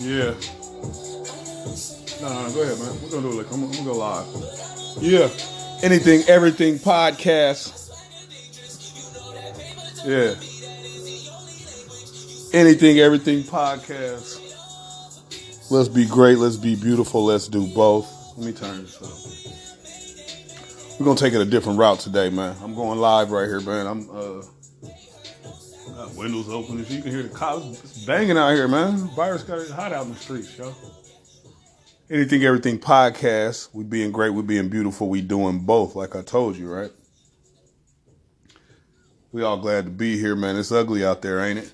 Yeah. No, no, go ahead, man. We're gonna do it I'm, I'm gonna go live. Yeah. Anything, everything podcast. Yeah. Anything, everything podcast. Let's be great. Let's be beautiful. Let's do both. Let me turn this up. We're gonna take it a different route today, man. I'm going live right here, man. I'm uh got windows open. If you can hear the cops, it's banging out here, man. Virus got it hot out in the streets, yo. Anything, everything podcast. We being great. We being beautiful. We doing both, like I told you, right? We all glad to be here, man. It's ugly out there, ain't it?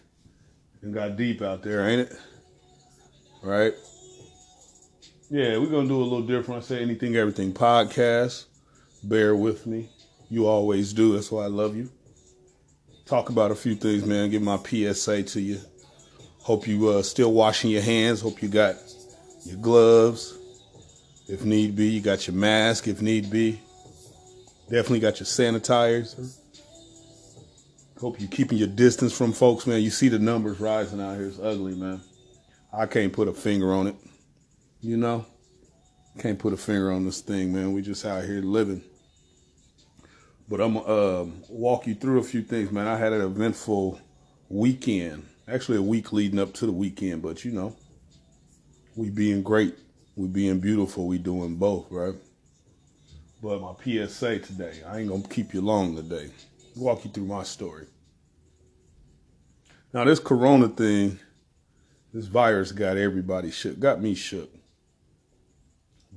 It got deep out there, ain't it? Right? Yeah, we're gonna do a little different. I say anything, everything podcast. Bear with me. You always do. That's why I love you. Talk about a few things, man. Give my PSA to you. Hope you uh, still washing your hands. Hope you got your gloves, if need be. You got your mask, if need be. Definitely got your sanitizer. Hope you keeping your distance from folks, man. You see the numbers rising out here. It's ugly, man. I can't put a finger on it. You know? Can't put a finger on this thing, man. We just out here living. But I'm uh, walk you through a few things, man. I had an eventful weekend. Actually, a week leading up to the weekend, but you know, we being great, we being beautiful, we doing both, right? But my PSA today, I ain't gonna keep you long today. Walk you through my story. Now, this corona thing, this virus got everybody shook, got me shook.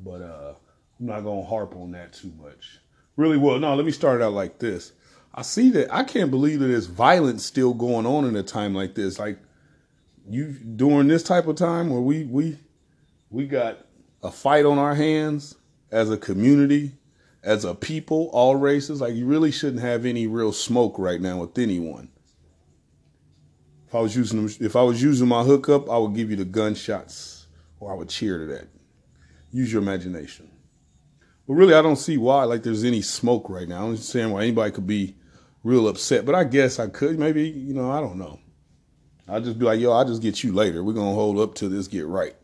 But uh, I'm not gonna harp on that too much. Really well, no, let me start out like this. I see that I can't believe that there's violence still going on in a time like this. Like you during this type of time where we we we got a fight on our hands as a community, as a people, all races. Like you really shouldn't have any real smoke right now with anyone. If I was using them, if I was using my hookup, I would give you the gunshots, or I would cheer to that. Use your imagination. But really, I don't see why like there's any smoke right now. I'm just saying why anybody could be real upset. But I guess I could. Maybe you know, I don't know. I'll just be like, yo, I'll just get you later. We're gonna hold up till this get right.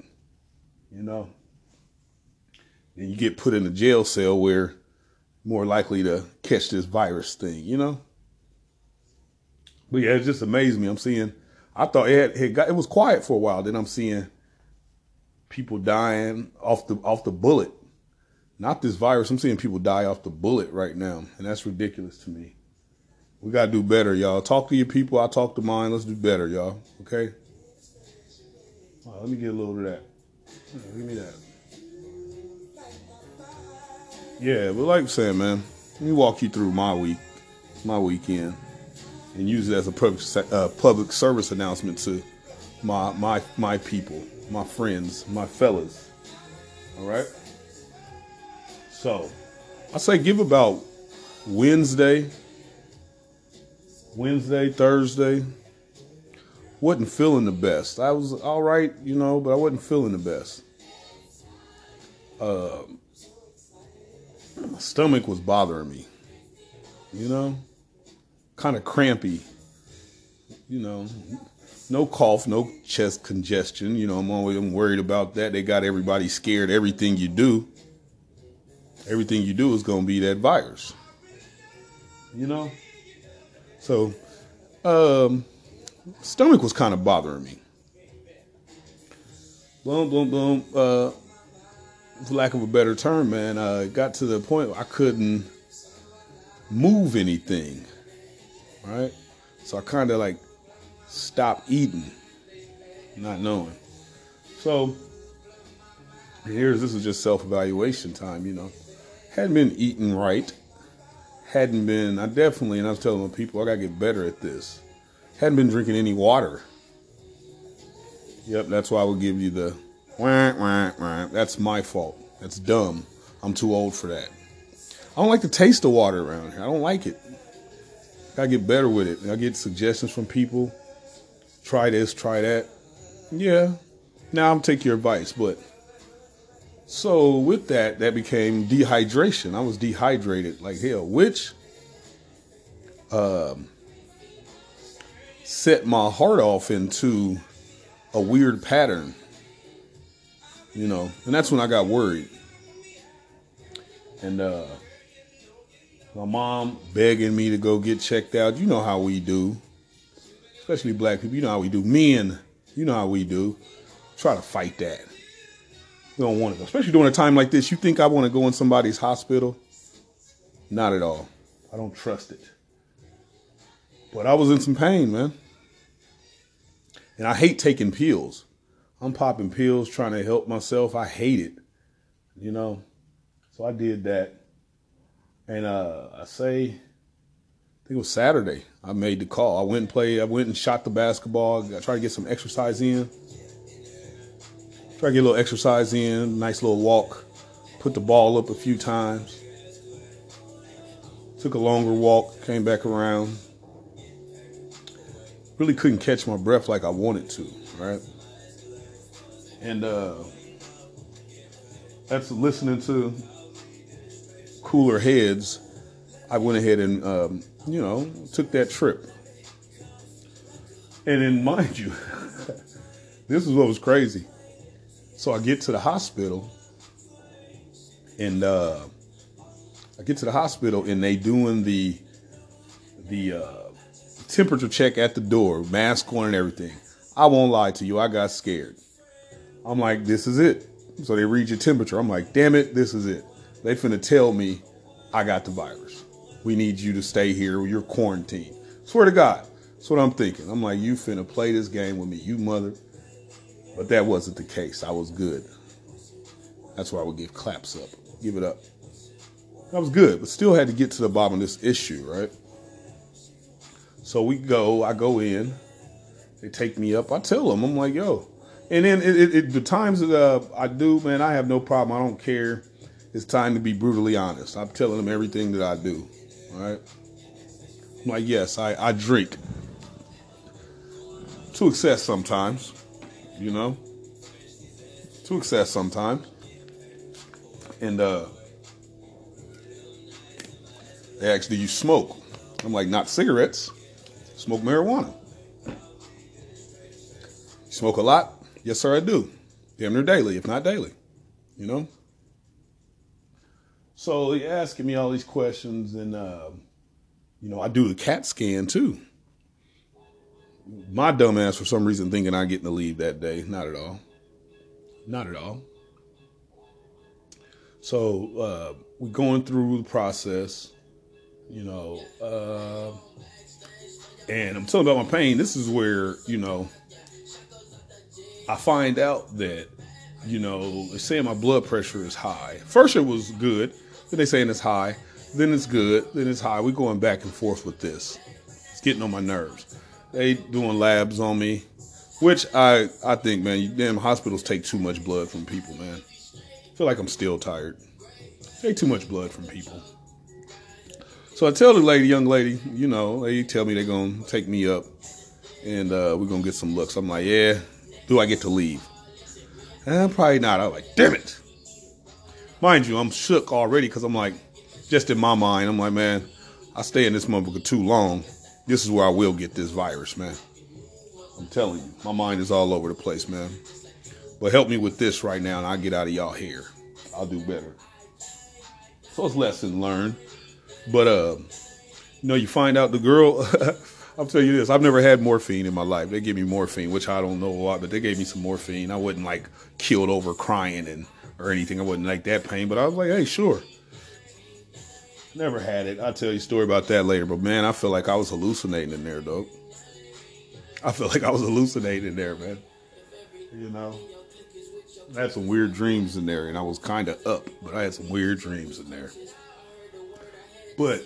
You know. And you get put in a jail cell where more likely to catch this virus thing, you know? But yeah, it just amazed me. I'm seeing I thought it had, it, got, it was quiet for a while. Then I'm seeing people dying off the off the bullet. Not this virus. I'm seeing people die off the bullet right now, and that's ridiculous to me. We gotta do better, y'all. Talk to your people. I talk to mine. Let's do better, y'all. Okay. Right, let me get a little of that. give me that. Yeah, but like I'm saying, man, let me walk you through my week, my weekend, and use it as a public uh, public service announcement to my my my people, my friends, my fellas. All right. So, I say give about Wednesday, Wednesday, Thursday. Wasn't feeling the best. I was all right, you know, but I wasn't feeling the best. Uh, my stomach was bothering me, you know, kind of crampy, you know, no cough, no chest congestion. You know, I'm always I'm worried about that. They got everybody scared. Everything you do, everything you do is gonna be that virus. You know, so um, stomach was kind of bothering me. Boom, boom, boom. Uh, for lack of a better term, man, uh, got to the point I couldn't move anything. Right? So I kind of like stopped eating, not knowing. So here's this is just self evaluation time, you know. Hadn't been eating right. Hadn't been, I definitely, and I was telling people, I gotta get better at this. Hadn't been drinking any water. Yep, that's why I would give you the wah, wah, wah. That's my fault. That's dumb. I'm too old for that. I don't like the taste of water around here. I don't like it. Gotta get better with it. I get suggestions from people. Try this, try that. Yeah. Now I'm take your advice, but so with that, that became dehydration. I was dehydrated like hell, which um set my heart off into a weird pattern. You know, and that's when I got worried. And uh my mom begging me to go get checked out. You know how we do. Especially black people, you know how we do. Men, you know how we do. Try to fight that. You don't want to, go, especially during a time like this. You think I want to go in somebody's hospital? Not at all. I don't trust it. But I was in some pain, man. And I hate taking pills. I'm popping pills trying to help myself. I hate it. You know? So I did that. And uh, I say, I think it was Saturday, I made the call. I went and played, I went and shot the basketball. I tried to get some exercise in. Try to get a little exercise in, nice little walk. Put the ball up a few times. Took a longer walk, came back around. Really couldn't catch my breath like I wanted to, right? And uh that's listening to cooler heads. I went ahead and um, you know, took that trip. And then mind you, this is what was crazy. So I get to the hospital, and uh, I get to the hospital, and they doing the the uh, temperature check at the door, mask on and everything. I won't lie to you, I got scared. I'm like, this is it. So they read your temperature. I'm like, damn it, this is it. They finna tell me I got the virus. We need you to stay here. You're quarantined. Swear to God. That's what I'm thinking. I'm like, you finna play this game with me, you mother. But that wasn't the case. I was good. That's why I would give claps up. Give it up. I was good, but still had to get to the bottom of this issue, right? So we go, I go in, they take me up. I tell them, I'm like, yo. And then it, it, it, the times that uh, I do, man, I have no problem. I don't care. It's time to be brutally honest. I'm telling them everything that I do, all right? I'm like, yes, I, I drink to excess sometimes you know, to excess sometimes. And uh, they asked, Do you smoke? I'm like, Not cigarettes, smoke marijuana. You smoke a lot? Yes, sir, I do. Damn near daily, if not daily, you know? So he asking me all these questions, and, uh, you know, I do the CAT scan too my dumbass for some reason thinking I getting to leave that day. Not at all. Not at all. So uh, we're going through the process, you know, uh, and I'm talking about my pain. This is where you know I find out that you know they're saying my blood pressure is high. First it was good, then they saying it's high, then it's good, then it's high. We're going back and forth with this. It's getting on my nerves. They doing labs on me, which I I think, man, you, damn hospitals take too much blood from people, man. I feel like I'm still tired. Take too much blood from people. So I tell the lady, young lady, you know, they tell me they're gonna take me up and uh, we're gonna get some looks. I'm like, yeah. Do I get to leave? Eh, probably not. I'm like, damn it. Mind you, I'm shook already because I'm like, just in my mind, I'm like, man, I stay in this motherfucker too long this is where I will get this virus, man. I'm telling you, my mind is all over the place, man. But help me with this right now, and I'll get out of y'all hair. I'll do better. So it's lesson learned. But uh, you know, you find out the girl. I'll tell you this: I've never had morphine in my life. They gave me morphine, which I don't know a lot, but they gave me some morphine. I wasn't like killed over crying and or anything. I wasn't like that pain, but I was like, hey, sure. Never had it. I'll tell you a story about that later. But man, I feel like I was hallucinating in there, though. I feel like I was hallucinating in there, man. You know, I had some weird dreams in there, and I was kind of up, but I had some weird dreams in there. But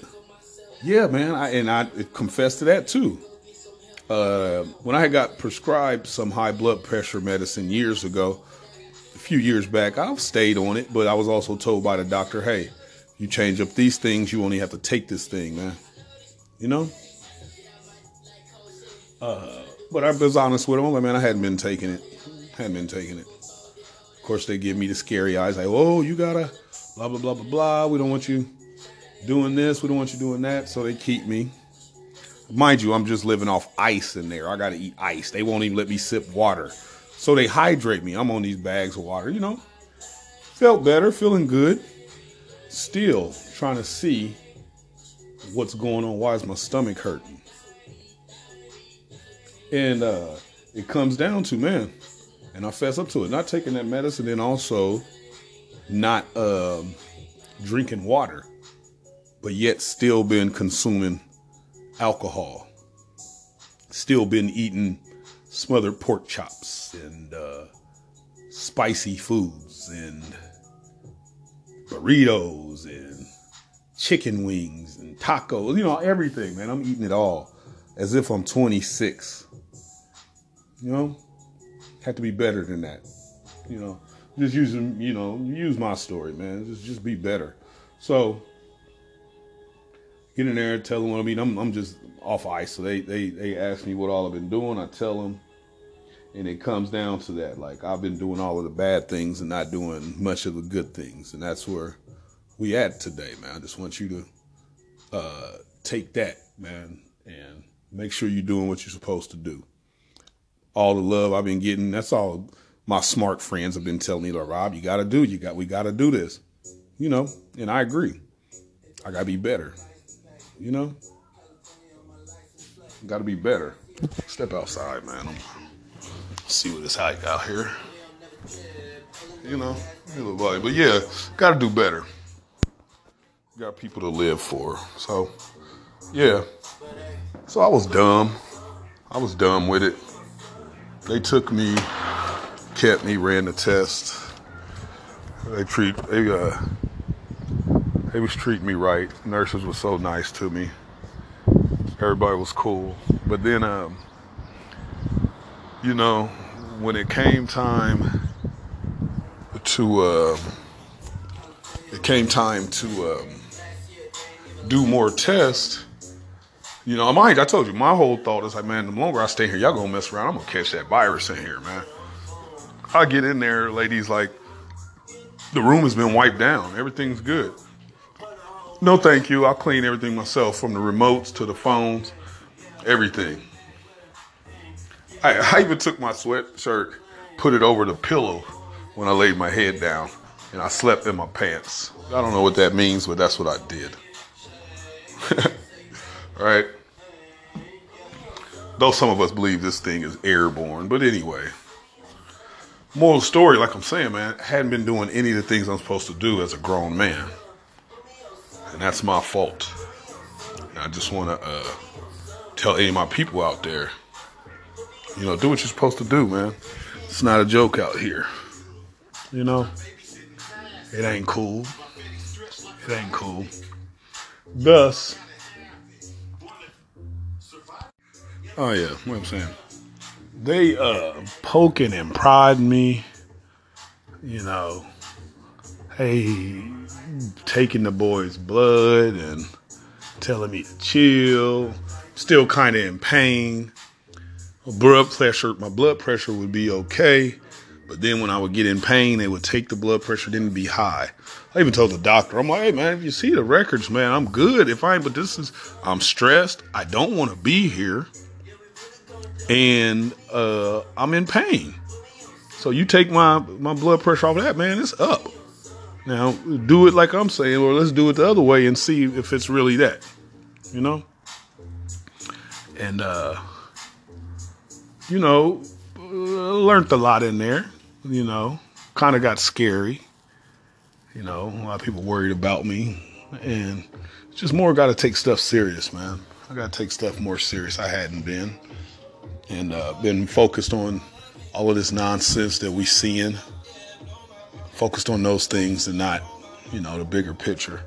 yeah, man, I, and I confess to that too. Uh, when I got prescribed some high blood pressure medicine years ago, a few years back, I've stayed on it, but I was also told by the doctor, hey, you change up these things, you only have to take this thing, man. You know? Uh, but I was honest with them. Like, man, I hadn't been taking it. Hadn't been taking it. Of course, they give me the scary eyes, like, oh, you gotta blah blah blah blah blah. We don't want you doing this. We don't want you doing that. So they keep me. mind you, I'm just living off ice in there. I got to eat ice. They won't even let me sip water. So they hydrate me. I'm on these bags of water, you know. Felt better, feeling good. Still trying to see what's going on. Why is my stomach hurting? And uh, it comes down to, man, and I fess up to it, not taking that medicine and also not um, drinking water, but yet still been consuming alcohol, still been eating smothered pork chops and uh, spicy foods and burritos and chicken wings and tacos, you know, everything, man. I'm eating it all as if I'm 26. You know, have to be better than that. You know, just using, you know, use my story, man. Just just be better. So get in there, tell them what I mean. I'm I'm just off ice. So they they they ask me what all I've been doing. I tell them, and it comes down to that. Like I've been doing all of the bad things and not doing much of the good things, and that's where we at today, man. I just want you to uh, take that, man, and make sure you're doing what you're supposed to do. All the love I've been getting, that's all my smart friends have been telling me, like, Rob, you gotta do, you got, we gotta do this, you know, and I agree. I gotta be better, you know. Gotta be better. Step outside, man. See what it's like out here. You know, but yeah, gotta do better got people to live for. So, yeah. So I was dumb. I was dumb with it. They took me, kept me, ran the test. They treat they uh they was treating me right. Nurses were so nice to me. Everybody was cool. But then um you know, when it came time to uh it came time to um do more tests, you know, mind I told you, my whole thought is like, man, the longer I stay here, y'all gonna mess around. I'm gonna catch that virus in here, man. I get in there, ladies, like, the room has been wiped down. Everything's good. No, thank you. I'll clean everything myself from the remotes to the phones, everything. I, I even took my sweatshirt, put it over the pillow when I laid my head down, and I slept in my pants. I don't know what that means, but that's what I did. All right. Though some of us believe this thing is airborne, but anyway. Moral story, like I'm saying, man, hadn't been doing any of the things I'm supposed to do as a grown man. And that's my fault. And I just want to uh, tell any of my people out there, you know, do what you're supposed to do, man. It's not a joke out here. You know, it ain't cool. It ain't cool. Thus, oh yeah, what I'm saying, they uh poking and prodding me, you know, hey, taking the boy's blood and telling me to chill, still kind of in pain. Blood pressure, my blood pressure would be okay, but then when I would get in pain, they would take the blood pressure, didn't be high. I even told the doctor, I'm like, hey man, if you see the records, man, I'm good. If I, but this is, I'm stressed. I don't want to be here, and uh, I'm in pain. So you take my my blood pressure off of that, man, it's up. Now do it like I'm saying, or let's do it the other way and see if it's really that, you know. And uh, you know, learned a lot in there. You know, kind of got scary you know, a lot of people worried about me, and just more got to take stuff serious, man. I got to take stuff more serious. I hadn't been, and uh, been focused on all of this nonsense that we seeing. Focused on those things and not, you know, the bigger picture.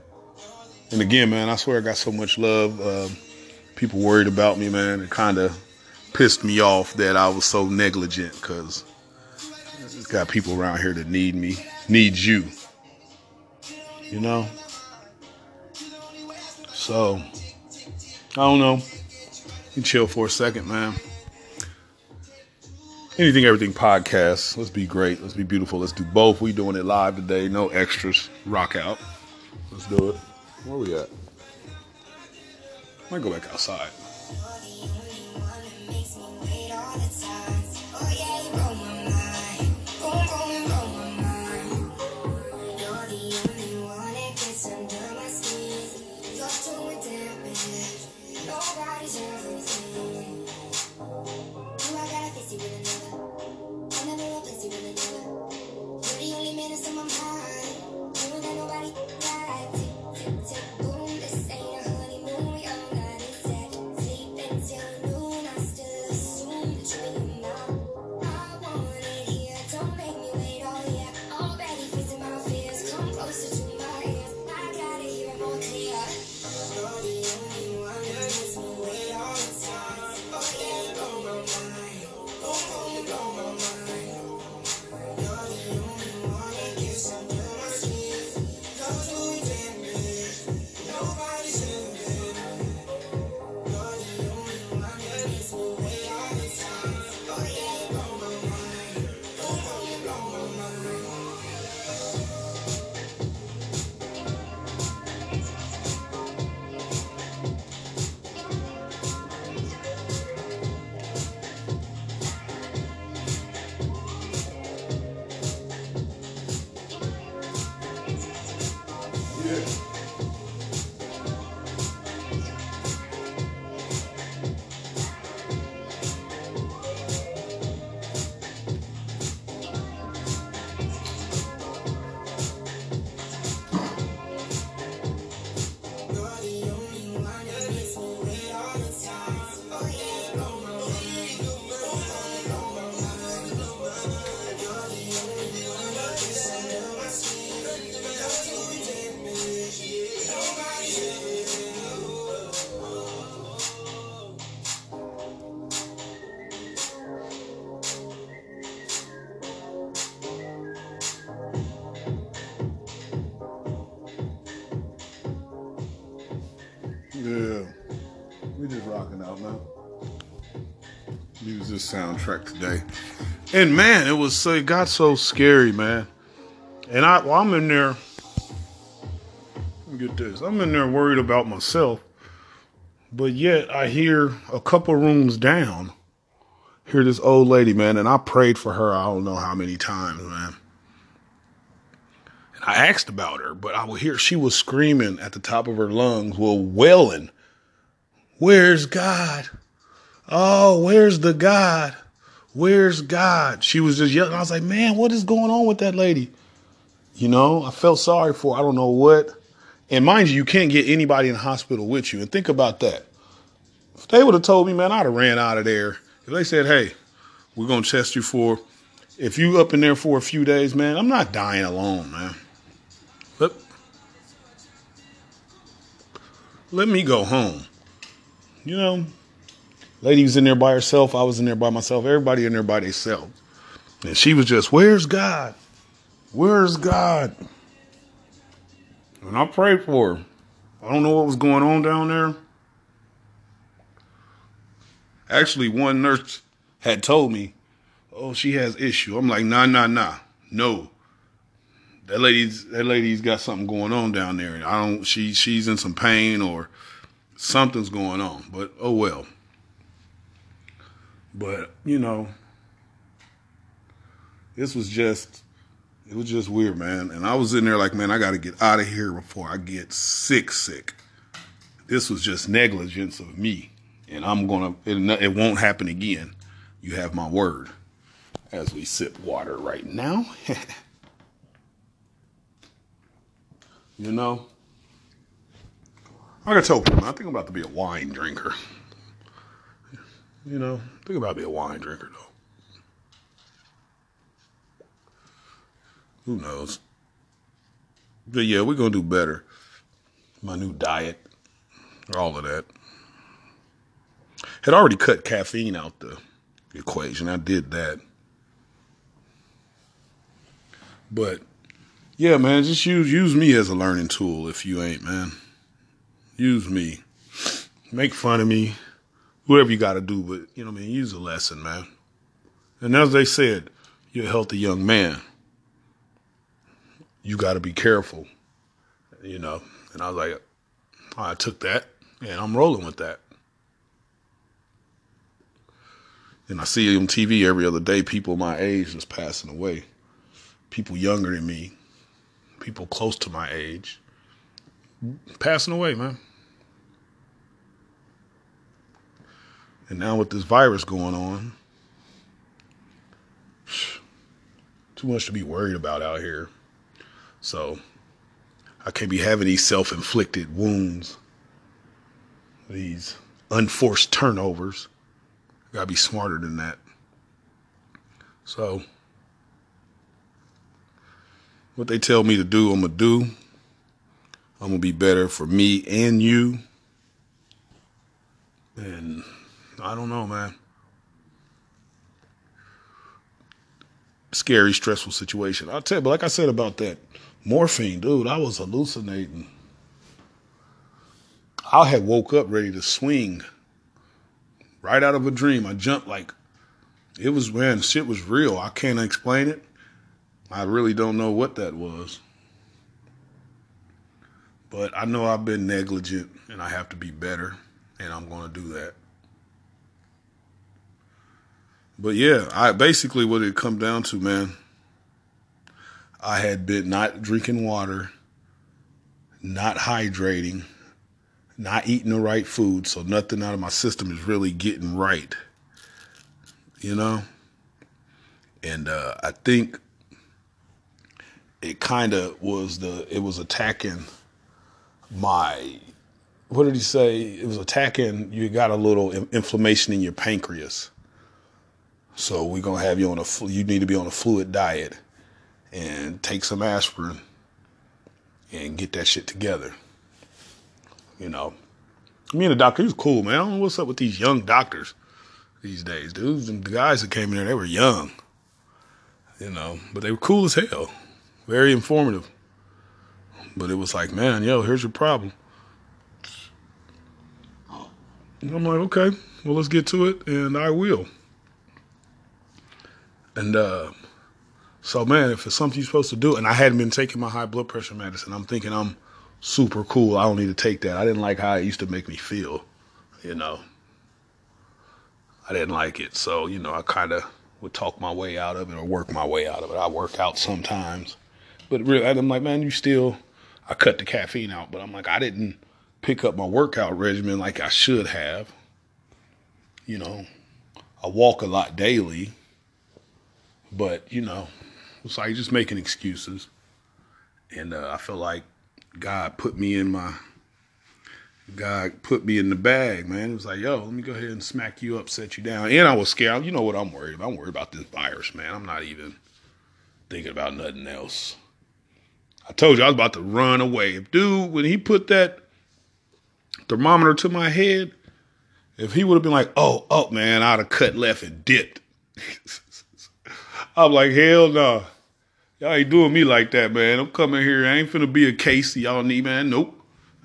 And again, man, I swear I got so much love. Uh, people worried about me, man. It kind of pissed me off that I was so negligent because got people around here that need me, need you you know? So, I don't know. You chill for a second, man. Anything, everything podcast. Let's be great. Let's be beautiful. Let's do both. We doing it live today. No extras. Rock out. Let's do it. Where we at? Might go back outside. Man. Use this soundtrack today. And man, it was so it got so scary, man. And I well, I'm in there. Get this. I'm in there worried about myself. But yet I hear a couple rooms down. Hear this old lady, man, and I prayed for her I don't know how many times, man. And I asked about her, but I would hear she was screaming at the top of her lungs, well, wailing, Where's God? Oh, where's the God? Where's God? She was just yelling. I was like, man, what is going on with that lady? You know, I felt sorry for. I don't know what. And mind you, you can't get anybody in the hospital with you. And think about that. If they would have told me, man, I'd have ran out of there. If they said, hey, we're going to test you for, if you up in there for a few days, man, I'm not dying alone, man. Let, let me go home. You know, lady was in there by herself. I was in there by myself. Everybody in there by themselves. And she was just, where's God? Where's God? And I prayed for her. I don't know what was going on down there. Actually, one nurse had told me, "Oh, she has issue." I'm like, "Nah, nah, nah, no. That lady's that lady's got something going on down there. I don't. She she's in some pain or something's going on. But oh well. But you know, this was just it was just weird, man. And I was in there like, man, I got to get out of here before I get sick, sick. This was just negligence of me, and I'm gonna. It, it won't happen again. You have my word. As we sip water right now. you know, I gotta tell people, I think I'm about to be a wine drinker. You know, I think about to be a wine drinker though. Who knows? But yeah, we're gonna do better. My new diet, all of that. Had already cut caffeine out the equation. I did that. But yeah, man, just use use me as a learning tool if you ain't, man. Use me. Make fun of me. Whatever you gotta do, but you know what I mean, use a lesson, man. And as they said, you're a healthy young man you got to be careful, you know. And I was like, I took that and I'm rolling with that. And I see on TV every other day people my age just passing away, people younger than me, people close to my age, passing away, man. And now with this virus going on, too much to be worried about out here. So I can't be having these self inflicted wounds, these unforced turnovers. I gotta be smarter than that. So, what they tell me to do, I'm gonna do. I'm gonna be better for me and you. And I don't know, man. Scary, stressful situation. I'll tell you, but like I said about that morphine, dude, I was hallucinating. I had woke up ready to swing right out of a dream. I jumped like it was man, shit was real. I can't explain it. I really don't know what that was. But I know I've been negligent and I have to be better, and I'm going to do that. But yeah, I basically what it come down to, man. I had been not drinking water, not hydrating, not eating the right food, so nothing out of my system is really getting right. You know? And uh, I think it kind of was the, it was attacking my, what did he say? It was attacking, you got a little inflammation in your pancreas. So we're going to have you on a, you need to be on a fluid diet and take some aspirin and get that shit together. You know, me and the doctor, he was cool, man. I don't know what's up with these young doctors these days, dudes. And the guys that came in there, they were young, you know, but they were cool as hell, very informative. But it was like, man, yo, here's your problem. And I'm like, okay, well, let's get to it, and I will. And uh, so, man, if it's something you're supposed to do, and I hadn't been taking my high blood pressure medicine, I'm thinking I'm super cool. I don't need to take that. I didn't like how it used to make me feel, you know. I didn't like it. So, you know, I kind of would talk my way out of it or work my way out of it. I work out sometimes. But really, I'm like, man, you still, I cut the caffeine out, but I'm like, I didn't pick up my workout regimen like I should have. You know, I walk a lot daily, but, you know, it's like just making excuses. And uh, I feel like God put me in my God put me in the bag, man. It was like, yo, let me go ahead and smack you up, set you down. And I was scared. You know what I'm worried about? I'm worried about this virus, man. I'm not even thinking about nothing else. I told you I was about to run away. If dude, when he put that thermometer to my head, if he would have been like, oh, oh, man, I'd have cut left and dipped. I'm like, hell no. Nah. Y'all ain't doing me like that, man. I'm coming here. I ain't finna be a case y'all need, man. Nope.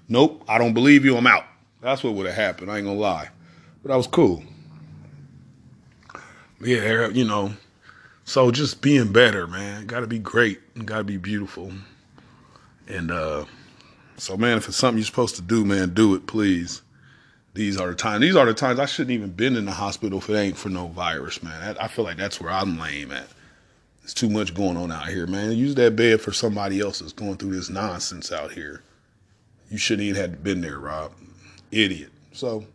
Nope. I don't believe you. I'm out. That's what would have happened. I ain't gonna lie. But I was cool. Yeah, you know. So just being better, man. Gotta be great. Gotta be beautiful. And uh so man, if it's something you're supposed to do, man, do it, please. These are the times. These are the times I shouldn't even been in the hospital if it ain't for no virus, man. I feel like that's where I'm lame at. There's too much going on out here, man. Use that bed for somebody else that's going through this nonsense out here. You shouldn't even have been there, Rob. Idiot. So,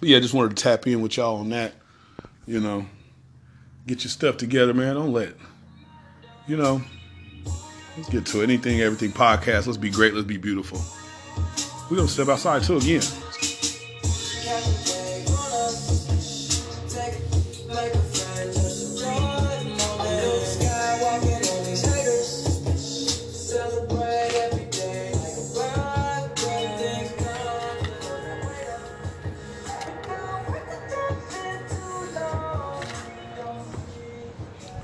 yeah, I just wanted to tap in with y'all on that. You know, get your stuff together, man. Don't let, you know, let's get to anything, everything podcast. Let's be great. Let's be beautiful. We're going to step outside too again.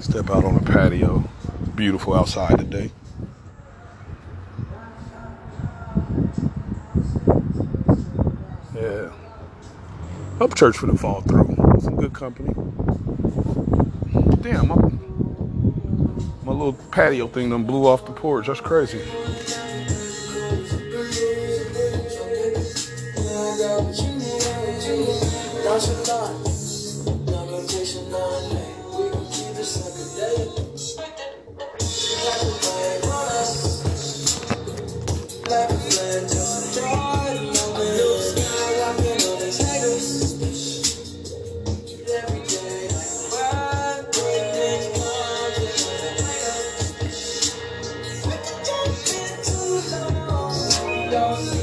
Step out on the patio. Beautiful outside today. Yeah. Hope church for the fall through. Some good company. Damn, my, my little patio thing done blew off the porch. That's crazy. don't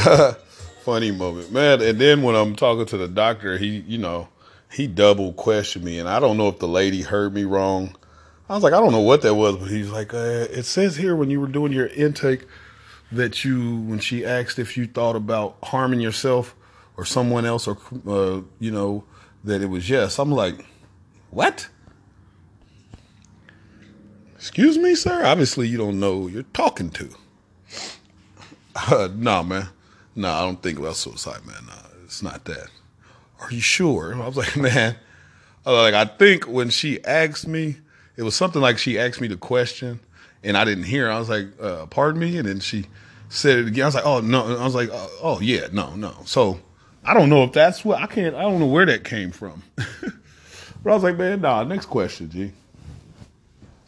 Funny moment, man. And then when I'm talking to the doctor, he, you know, he double questioned me, and I don't know if the lady heard me wrong. I was like, I don't know what that was, but he's like, uh, it says here when you were doing your intake that you, when she asked if you thought about harming yourself or someone else, or uh, you know, that it was yes. I'm like, what? Excuse me, sir. Obviously, you don't know who you're talking to. Uh, nah, man. No, I don't think about suicide, man. No, it's not that. Are you sure? I was like, man, I like I think when she asked me, it was something like she asked me the question, and I didn't hear. I was like, uh, pardon me, and then she said it again. I was like, oh no. I was like, oh, oh yeah, no, no. So I I don't know if that's what I can't. I don't know where that came from. but I was like, man, nah. Next question, G.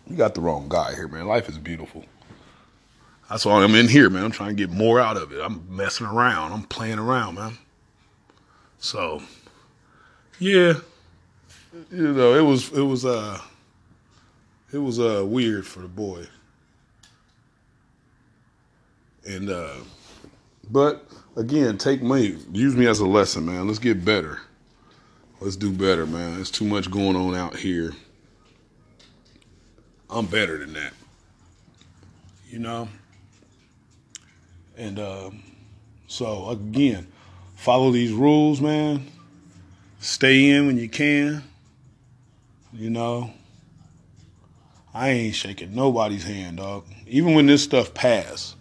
You got the wrong guy here, man. Life is beautiful. That's why I'm in here, man. I'm trying to get more out of it. I'm messing around. I'm playing around, man. So, yeah, you know, it was it was uh it was uh weird for the boy. And uh but again, take me use me as a lesson, man. Let's get better. Let's do better, man. There's too much going on out here. I'm better than that. You know? And um, so again, follow these rules, man. Stay in when you can. You know, I ain't shaking nobody's hand, dog. Even when this stuff pass,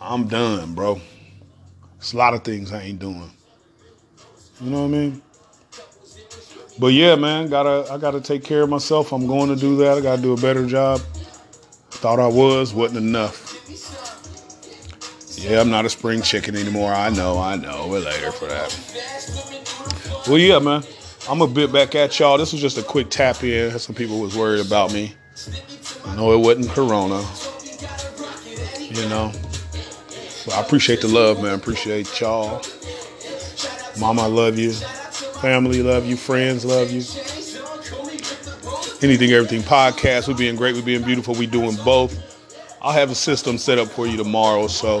I'm done, bro. It's a lot of things I ain't doing. You know what I mean? But yeah, man, gotta I gotta take care of myself. I'm going to do that. I gotta do a better job. Thought I was, wasn't enough. Yeah, I'm not a spring chicken anymore. I know, I know. We're later for that. Well, yeah, man. I'm a bit back at y'all. This was just a quick tap in. Some people was worried about me. I know it wasn't Corona. You know. I appreciate the love, man. Appreciate y'all. Mama, I love you. Family, love you. Friends, love you. Anything, everything podcast. We're being great. We're being beautiful. We doing both. I'll have a system set up for you tomorrow. So,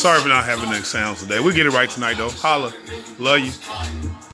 sorry for not having the sounds today. We'll get it right tonight, though. Holla. Love you.